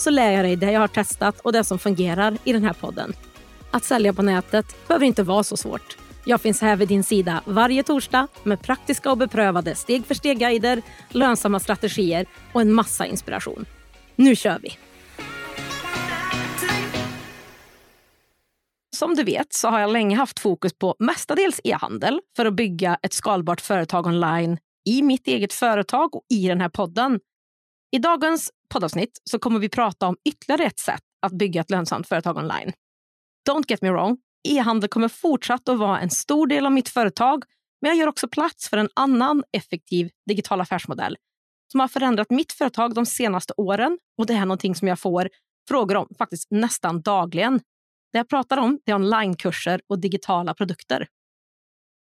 så lär jag dig det jag har testat och det som fungerar i den här podden. Att sälja på nätet behöver inte vara så svårt. Jag finns här vid din sida varje torsdag med praktiska och beprövade steg för steg-guider, lönsamma strategier och en massa inspiration. Nu kör vi! Som du vet så har jag länge haft fokus på mestadels e-handel för att bygga ett skalbart företag online i mitt eget företag och i den här podden. I dagens poddavsnitt så kommer vi prata om ytterligare ett sätt att bygga ett lönsamt företag online. Don't get me wrong, e-handel kommer fortsatt att vara en stor del av mitt företag, men jag gör också plats för en annan effektiv digital affärsmodell som har förändrat mitt företag de senaste åren och det är någonting som jag får frågor om faktiskt nästan dagligen. Det jag pratar om är onlinekurser och digitala produkter.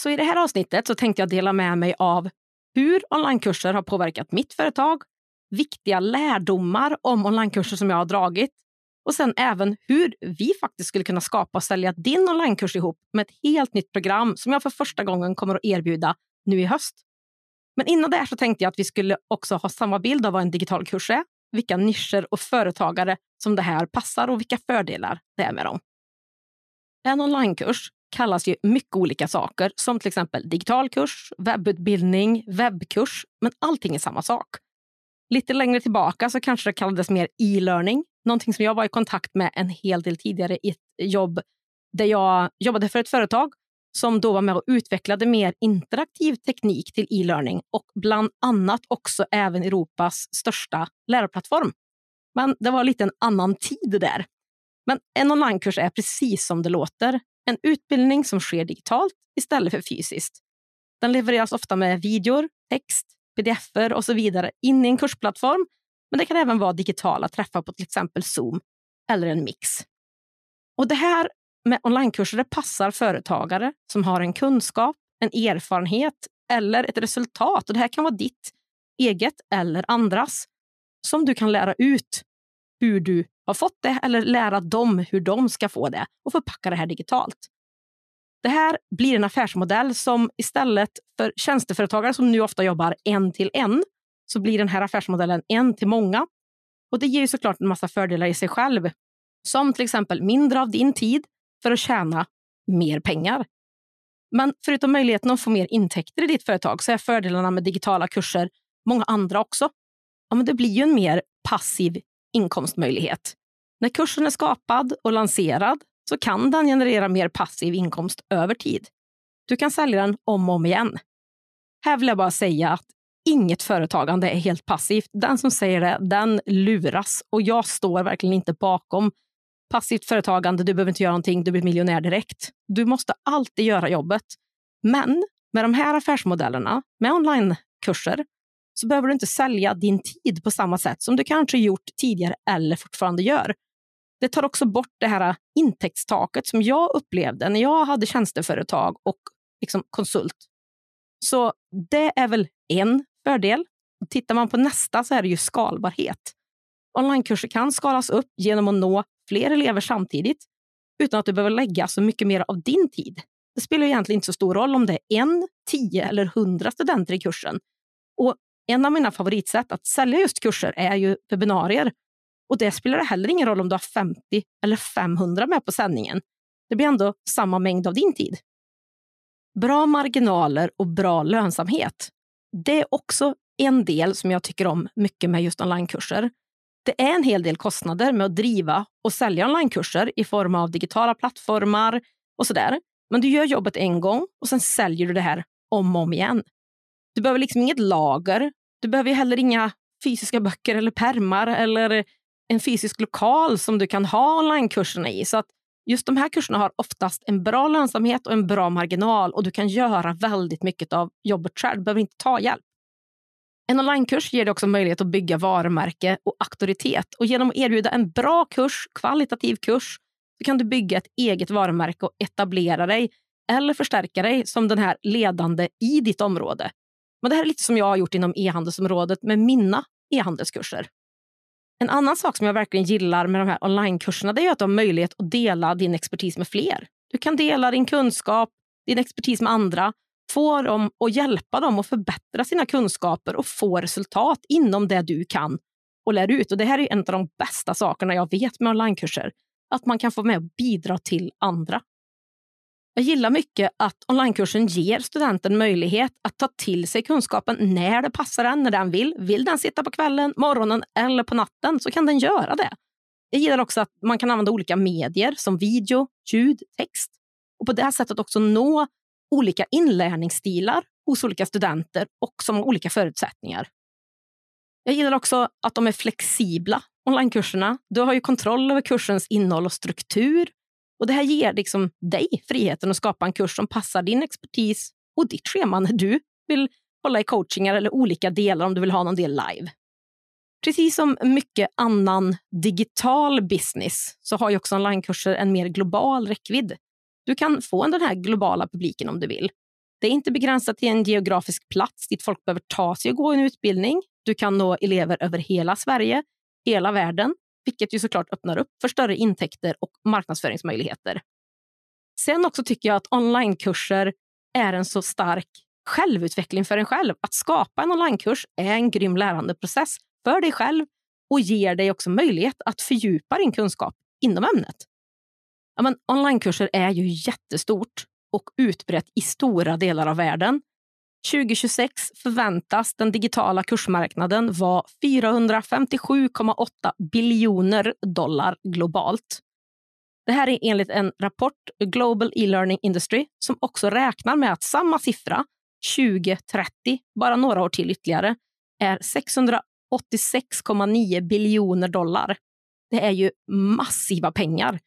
Så i det här avsnittet så tänkte jag dela med mig av hur onlinekurser har påverkat mitt företag viktiga lärdomar om onlinekurser som jag har dragit och sen även hur vi faktiskt skulle kunna skapa och sälja din onlinekurs ihop med ett helt nytt program som jag för första gången kommer att erbjuda nu i höst. Men innan det så tänkte jag att vi skulle också ha samma bild av vad en digital kurs är, vilka nischer och företagare som det här passar och vilka fördelar det är med dem. En onlinekurs kallas ju mycket olika saker som till exempel digital kurs, webbutbildning, webbkurs, men allting är samma sak. Lite längre tillbaka så kanske det kallades mer e-learning, någonting som jag var i kontakt med en hel del tidigare i ett jobb där jag jobbade för ett företag som då var med och utvecklade mer interaktiv teknik till e-learning och bland annat också även Europas största lärarplattform. Men det var lite en annan tid där. Men en onlinekurs är precis som det låter. En utbildning som sker digitalt istället för fysiskt. Den levereras ofta med videor, text, pdf och så vidare in i en kursplattform. Men det kan även vara digitala träffar på till exempel Zoom eller en mix. Och det här med onlinekurser passar företagare som har en kunskap, en erfarenhet eller ett resultat. Och Det här kan vara ditt eget eller andras som du kan lära ut hur du har fått det eller lära dem hur de ska få det och förpacka det här digitalt. Det här blir en affärsmodell som istället för tjänsteföretagare som nu ofta jobbar en till en, så blir den här affärsmodellen en till många. Och Det ger ju såklart en massa fördelar i sig själv, som till exempel mindre av din tid för att tjäna mer pengar. Men förutom möjligheten att få mer intäkter i ditt företag så är fördelarna med digitala kurser många andra också. Ja, men det blir ju en mer passiv inkomstmöjlighet. När kursen är skapad och lanserad så kan den generera mer passiv inkomst över tid. Du kan sälja den om och om igen. Här vill jag bara säga att inget företagande är helt passivt. Den som säger det, den luras och jag står verkligen inte bakom passivt företagande. Du behöver inte göra någonting, du blir miljonär direkt. Du måste alltid göra jobbet. Men med de här affärsmodellerna, med onlinekurser, så behöver du inte sälja din tid på samma sätt som du kanske gjort tidigare eller fortfarande gör. Det tar också bort det här äh, intäktstaket som jag upplevde när jag hade tjänsteföretag och liksom konsult. Så det är väl en fördel. Tittar man på nästa så är det ju skalbarhet. Onlinekurser kan skalas upp genom att nå fler elever samtidigt utan att du behöver lägga så mycket mer av din tid. Det spelar egentligen inte så stor roll om det är en, tio eller hundra studenter i kursen. Och en av mina favoritsätt att sälja just kurser är ju webbinarier och det spelar heller ingen roll om du har 50 eller 500 med på sändningen. Det blir ändå samma mängd av din tid. Bra marginaler och bra lönsamhet. Det är också en del som jag tycker om mycket med just onlinekurser. Det är en hel del kostnader med att driva och sälja onlinekurser i form av digitala plattformar och sådär. Men du gör jobbet en gång och sen säljer du det här om och om igen. Du behöver liksom inget lager. Du behöver heller inga fysiska böcker eller permar eller en fysisk lokal som du kan ha onlinekurserna i. Så att just de här kurserna har oftast en bra lönsamhet och en bra marginal och du kan göra väldigt mycket av jobbet själv. Du behöver inte ta hjälp. En onlinekurs ger dig också möjlighet att bygga varumärke och auktoritet. Och genom att erbjuda en bra kurs, kvalitativ kurs, så kan du bygga ett eget varumärke och etablera dig eller förstärka dig som den här ledande i ditt område. Men Det här är lite som jag har gjort inom e-handelsområdet med mina e-handelskurser. En annan sak som jag verkligen gillar med de här onlinekurserna är att du har möjlighet att dela din expertis med fler. Du kan dela din kunskap, din expertis med andra, få dem och hjälpa dem att förbättra sina kunskaper och få resultat inom det du kan och lär ut. Och Det här är en av de bästa sakerna jag vet med onlinekurser. Att man kan få med och bidra till andra. Jag gillar mycket att onlinekursen ger studenten möjlighet att ta till sig kunskapen när det passar den, när den vill. Vill den sitta på kvällen, morgonen eller på natten så kan den göra det. Jag gillar också att man kan använda olika medier som video, ljud, text och på det sättet också nå olika inlärningsstilar hos olika studenter och som har olika förutsättningar. Jag gillar också att de är flexibla, onlinekurserna. Du har ju kontroll över kursens innehåll och struktur och Det här ger liksom dig friheten att skapa en kurs som passar din expertis och ditt schema när du vill hålla i coachingar eller olika delar om du vill ha någon del live. Precis som mycket annan digital business så har ju också onlinekurser en mer global räckvidd. Du kan få den här globala publiken om du vill. Det är inte begränsat till en geografisk plats dit folk behöver ta sig och gå en utbildning. Du kan nå elever över hela Sverige, hela världen vilket ju såklart öppnar upp för större intäkter och marknadsföringsmöjligheter. Sen också tycker jag att onlinekurser är en så stark självutveckling för en själv. Att skapa en onlinekurs är en grym lärandeprocess för dig själv och ger dig också möjlighet att fördjupa din kunskap inom ämnet. Ja, men onlinekurser är ju jättestort och utbrett i stora delar av världen 2026 förväntas den digitala kursmarknaden vara 457,8 biljoner dollar globalt. Det här är enligt en rapport Global E-learning Industry som också räknar med att samma siffra 2030, bara några år till ytterligare, är 686,9 biljoner dollar. Det är ju massiva pengar.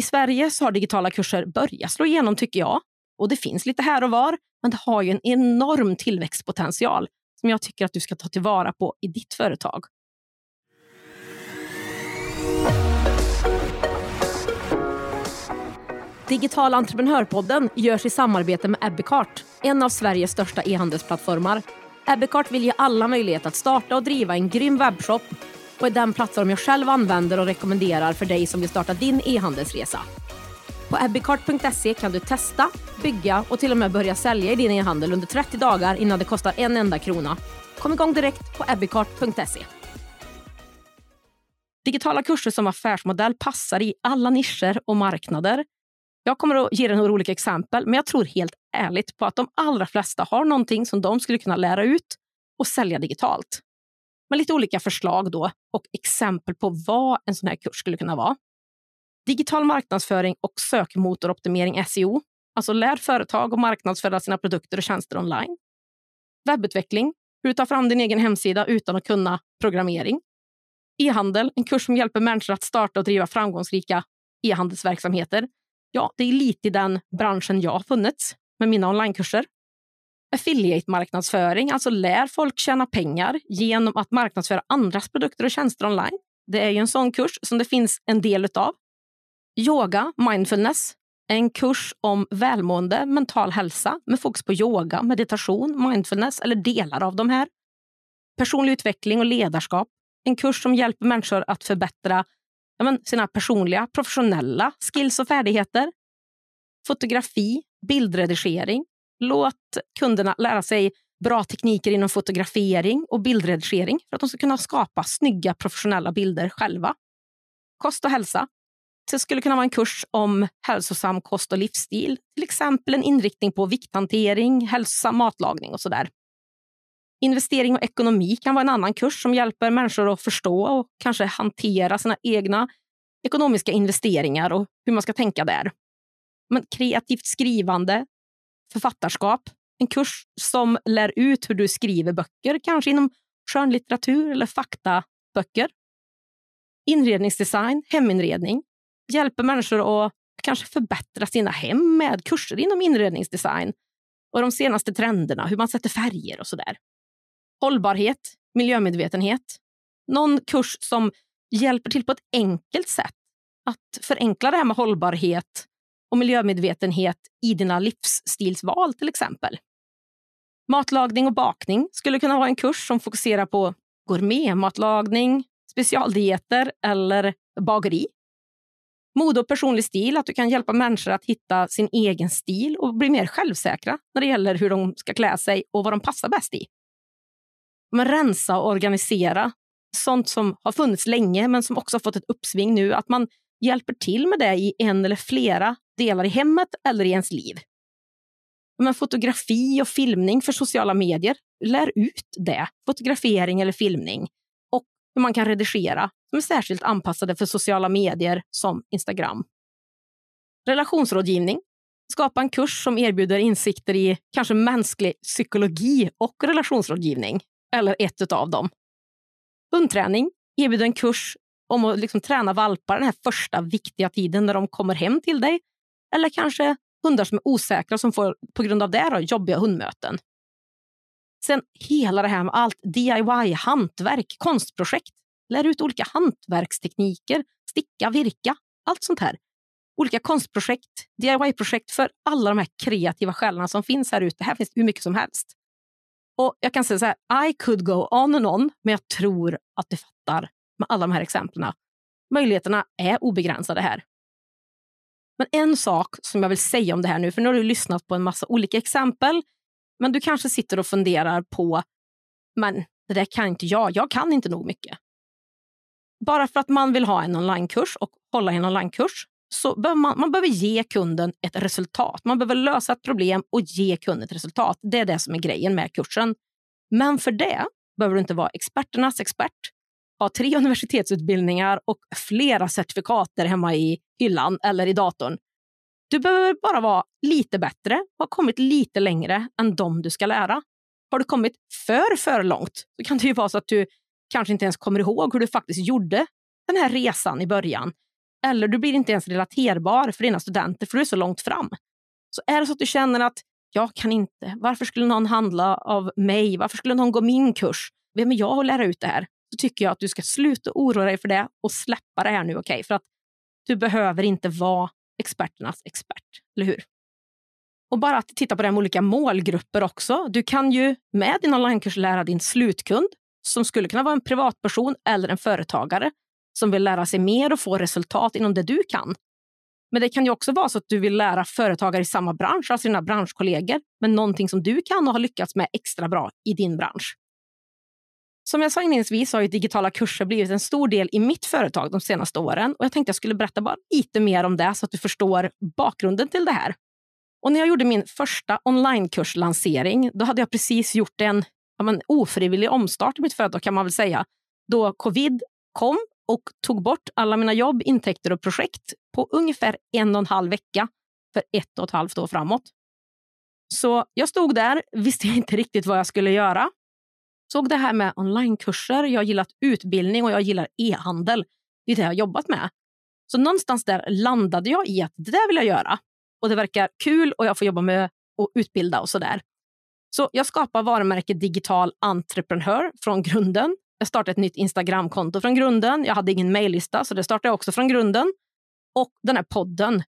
I Sverige så har digitala kurser börjat slå igenom tycker jag och det finns lite här och var, men det har ju en enorm tillväxtpotential som jag tycker att du ska ta tillvara på i ditt företag. Digital entreprenörpodden görs i samarbete med Ebbecart, en av Sveriges största e-handelsplattformar. Ebbecart vill ge alla möjlighet att starta och driva en grym webbshop och är den plattform jag själv använder och rekommenderar för dig som vill starta din e-handelsresa. På ebbicart.se kan du testa, bygga och till och med börja sälja i din e-handel under 30 dagar innan det kostar en enda krona. Kom igång direkt på ebbicart.se. Digitala kurser som affärsmodell passar i alla nischer och marknader. Jag kommer att ge dig några olika exempel, men jag tror helt ärligt på att de allra flesta har någonting som de skulle kunna lära ut och sälja digitalt. Med lite olika förslag då och exempel på vad en sån här kurs skulle kunna vara. Digital marknadsföring och sökmotoroptimering, SEO. Alltså lär företag att marknadsföra sina produkter och tjänster online. Webbutveckling, hur du tar fram din egen hemsida utan att kunna programmering. E-handel, en kurs som hjälper människor att starta och driva framgångsrika e-handelsverksamheter. Ja, det är lite i den branschen jag har funnits med mina onlinekurser. Affiliate-marknadsföring, alltså lär folk tjäna pengar genom att marknadsföra andras produkter och tjänster online. Det är ju en sån kurs som det finns en del av Yoga mindfulness, en kurs om välmående, mental hälsa med fokus på yoga, meditation, mindfulness eller delar av de här. Personlig utveckling och ledarskap, en kurs som hjälper människor att förbättra men, sina personliga, professionella skills och färdigheter. Fotografi, bildredigering. Låt kunderna lära sig bra tekniker inom fotografering och bildredigering för att de ska kunna skapa snygga professionella bilder själva. Kost och hälsa, det skulle kunna vara en kurs om hälsosam kost och livsstil. Till exempel en inriktning på vikthantering, hälsosam matlagning och sådär. Investering och ekonomi kan vara en annan kurs som hjälper människor att förstå och kanske hantera sina egna ekonomiska investeringar och hur man ska tänka där. Men kreativt skrivande, författarskap, en kurs som lär ut hur du skriver böcker, kanske inom skönlitteratur eller faktaböcker. Inredningsdesign, heminredning, hjälper människor att kanske förbättra sina hem med kurser inom inredningsdesign och de senaste trenderna, hur man sätter färger och sådär. hållbarhet, miljömedvetenhet. Någon kurs som hjälper till på ett enkelt sätt att förenkla det här med hållbarhet och miljömedvetenhet i dina livsstilsval till exempel. Matlagning och bakning skulle kunna vara en kurs som fokuserar på gourmetmatlagning, specialdieter eller bageri. Mode och personlig stil, att du kan hjälpa människor att hitta sin egen stil och bli mer självsäkra när det gäller hur de ska klä sig och vad de passar bäst i. Men rensa och organisera, sånt som har funnits länge men som också har fått ett uppsving nu, att man hjälper till med det i en eller flera delar i hemmet eller i ens liv. Men fotografi och filmning för sociala medier, lär ut det. Fotografering eller filmning. Och hur man kan redigera som är särskilt anpassade för sociala medier som Instagram. Relationsrådgivning. Skapa en kurs som erbjuder insikter i kanske mänsklig psykologi och relationsrådgivning. Eller ett av dem. Hundträning. Erbjuder en kurs om att liksom träna valpar den här första viktiga tiden när de kommer hem till dig. Eller kanske hundar som är osäkra som får på grund av det då, jobbiga hundmöten. Sen hela det här med allt DIY, hantverk, konstprojekt. Lär ut olika hantverkstekniker, sticka, virka, allt sånt här. Olika konstprojekt, DIY-projekt för alla de här kreativa själarna som finns här ute. Här finns hur mycket som helst. Och Jag kan säga så här, I could go on and on, men jag tror att du fattar med alla de här exemplen. Möjligheterna är obegränsade här. Men en sak som jag vill säga om det här nu, för nu har du lyssnat på en massa olika exempel, men du kanske sitter och funderar på, men det där kan inte jag, jag kan inte nog mycket. Bara för att man vill ha en onlinekurs och hålla en onlinekurs så behöver man, man behöver ge kunden ett resultat. Man behöver lösa ett problem och ge kunden ett resultat. Det är det som är grejen med kursen. Men för det behöver du inte vara experternas expert ha tre universitetsutbildningar och flera certifikat där hemma i hyllan eller i datorn. Du behöver bara vara lite bättre och ha kommit lite längre än de du ska lära. Har du kommit för, för långt så kan det ju vara så att du kanske inte ens kommer ihåg hur du faktiskt gjorde den här resan i början. Eller du blir inte ens relaterbar för dina studenter för du är så långt fram. Så är det så att du känner att jag kan inte, varför skulle någon handla av mig? Varför skulle någon gå min kurs? Vem är jag att lära ut det här? så tycker jag att du ska sluta oroa dig för det och släppa det här nu. Okay? För att du behöver inte vara experternas expert, eller hur? Och bara att titta på det med olika målgrupper också. Du kan ju med din onlinekurs lära din slutkund, som skulle kunna vara en privatperson eller en företagare, som vill lära sig mer och få resultat inom det du kan. Men det kan ju också vara så att du vill lära företagare i samma bransch, alltså dina branschkollegor, med någonting som du kan och har lyckats med extra bra i din bransch. Som jag sa inledningsvis har ju digitala kurser blivit en stor del i mitt företag de senaste åren och jag tänkte jag skulle berätta bara lite mer om det så att du förstår bakgrunden till det här. Och när jag gjorde min första onlinekurslansering, då hade jag precis gjort en ja, men, ofrivillig omstart i mitt företag kan man väl säga, då covid kom och tog bort alla mina jobb, intäkter och projekt på ungefär en och en halv vecka för ett och ett halvt år framåt. Så jag stod där, visste inte riktigt vad jag skulle göra såg det här med onlinekurser, jag gillat utbildning och jag gillar e-handel. Det är det jag har jobbat med. Så någonstans där landade jag i att det där vill jag göra. Och det verkar kul och jag får jobba med att utbilda och sådär. Så jag skapar varumärket Digital Entreprenör från grunden. Jag startade ett nytt Instagramkonto från grunden. Jag hade ingen mejllista, så det startade jag också från grunden. Och den här podden,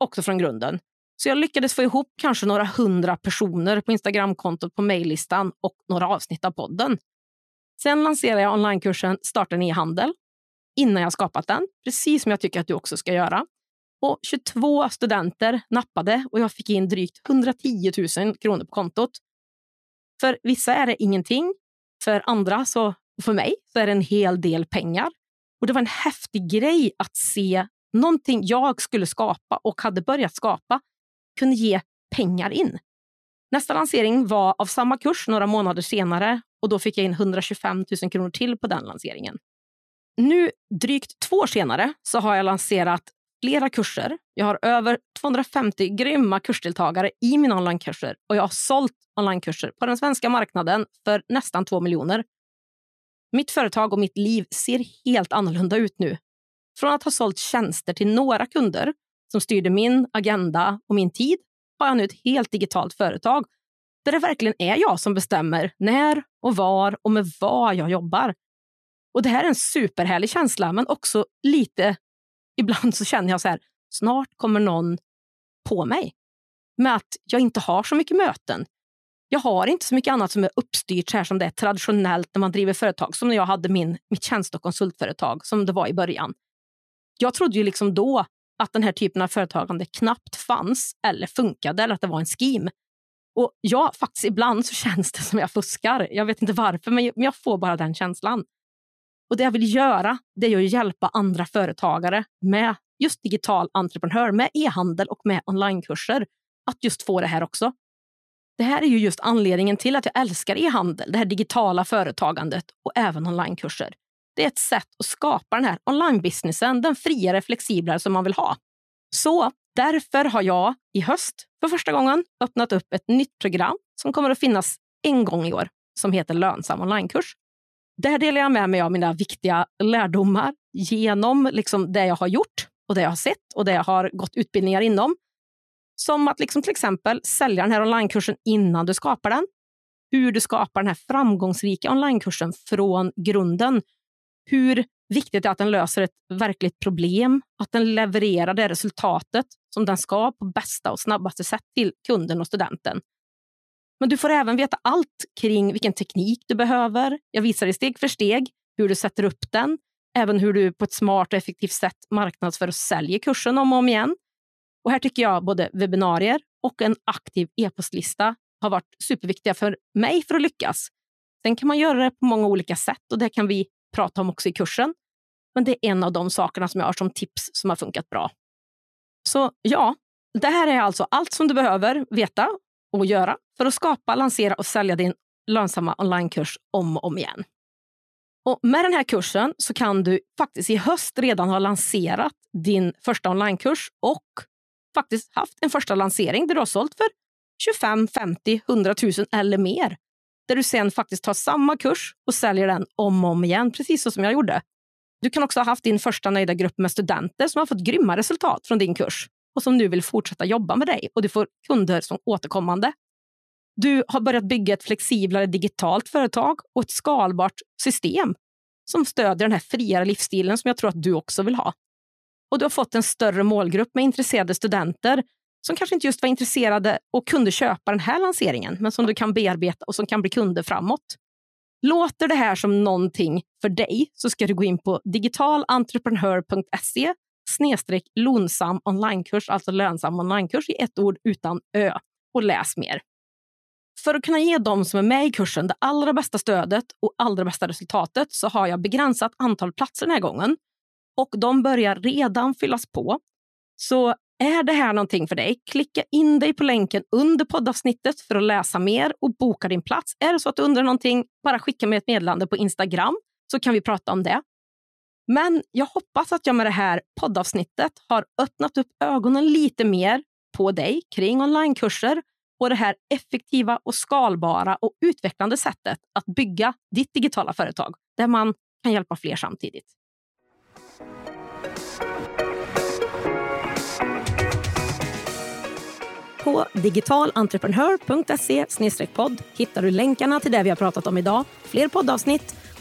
också från grunden. Så jag lyckades få ihop kanske några hundra personer på Instagramkontot på mejllistan och några avsnitt av podden. Sen lanserade jag onlinekursen Starta en e-handel innan jag skapat den, precis som jag tycker att du också ska göra. Och 22 studenter nappade och jag fick in drygt 110 000 kronor på kontot. För vissa är det ingenting. För andra, så, för mig, så är det en hel del pengar. Och Det var en häftig grej att se någonting jag skulle skapa och hade börjat skapa kunde ge pengar in. Nästa lansering var av samma kurs några månader senare och då fick jag in 125 000 kronor till på den lanseringen. Nu drygt två år senare så har jag lanserat flera kurser. Jag har över 250 grymma kursdeltagare i mina onlinekurser och jag har sålt onlinekurser på den svenska marknaden för nästan 2 miljoner. Mitt företag och mitt liv ser helt annorlunda ut nu. Från att ha sålt tjänster till några kunder som styrde min agenda och min tid har jag nu ett helt digitalt företag där det verkligen är jag som bestämmer när och var och med vad jag jobbar. Och Det här är en superhärlig känsla, men också lite... Ibland så känner jag så här, snart kommer någon på mig med att jag inte har så mycket möten. Jag har inte så mycket annat som är uppstyrt så här som det är traditionellt när man driver företag, som när jag hade min, mitt tjänste och konsultföretag, som det var i början. Jag trodde ju liksom då att den här typen av företagande knappt fanns eller funkade eller att det var en skim. Och ja, faktiskt ibland så känns det som jag fuskar. Jag vet inte varför, men jag får bara den känslan. Och det jag vill göra, det är att hjälpa andra företagare med just digital entreprenör, med e-handel och med onlinekurser att just få det här också. Det här är ju just anledningen till att jag älskar e-handel, det här digitala företagandet och även onlinekurser. Det är ett sätt att skapa den här onlinebusinessen, den friare, flexiblare som man vill ha. Så därför har jag i höst för första gången öppnat upp ett nytt program som kommer att finnas en gång i år som heter Lönsam onlinekurs. Där delar jag med mig av mina viktiga lärdomar genom liksom det jag har gjort och det jag har sett och det jag har gått utbildningar inom. Som att liksom till exempel sälja den här onlinekursen innan du skapar den. Hur du skapar den här framgångsrika onlinekursen från grunden hur viktigt det är att den löser ett verkligt problem, att den levererar det resultatet som den ska på bästa och snabbaste sätt till kunden och studenten. Men du får även veta allt kring vilken teknik du behöver. Jag visar dig steg för steg hur du sätter upp den, även hur du på ett smart och effektivt sätt marknadsför och säljer kursen om och om igen. Och här tycker jag både webbinarier och en aktiv e-postlista har varit superviktiga för mig för att lyckas. Sen kan man göra det på många olika sätt och det kan vi prata om också i kursen. Men det är en av de sakerna som jag har som tips som har funkat bra. Så ja, det här är alltså allt som du behöver veta och göra för att skapa, lansera och sälja din lönsamma onlinekurs om och om igen. Och med den här kursen så kan du faktiskt i höst redan ha lanserat din första onlinekurs och faktiskt haft en första lansering där du har sålt för 25, 50, 100 000 eller mer där du sen faktiskt tar samma kurs och säljer den om och om igen, precis så som jag gjorde. Du kan också ha haft din första nöjda grupp med studenter som har fått grymma resultat från din kurs och som nu vill fortsätta jobba med dig och du får kunder som återkommande. Du har börjat bygga ett flexiblare digitalt företag och ett skalbart system som stödjer den här friare livsstilen som jag tror att du också vill ha. Och du har fått en större målgrupp med intresserade studenter som kanske inte just var intresserade och kunde köpa den här lanseringen, men som du kan bearbeta och som kan bli kunder framåt. Låter det här som någonting för dig så ska du gå in på digitalentreprenör.se snedstreck lonsam onlinekurs, alltså lönsam onlinekurs i ett ord utan ö och läs mer. För att kunna ge dem som är med i kursen det allra bästa stödet och allra bästa resultatet så har jag begränsat antal platser den här gången och de börjar redan fyllas på. Så är det här någonting för dig? Klicka in dig på länken under poddavsnittet för att läsa mer och boka din plats. Är det så att du undrar någonting, bara skicka mig ett meddelande på Instagram så kan vi prata om det. Men jag hoppas att jag med det här poddavsnittet har öppnat upp ögonen lite mer på dig kring onlinekurser och det här effektiva och skalbara och utvecklande sättet att bygga ditt digitala företag där man kan hjälpa fler samtidigt. På digitalentreprenör.se podd hittar du länkarna till det vi har pratat om idag, fler poddavsnitt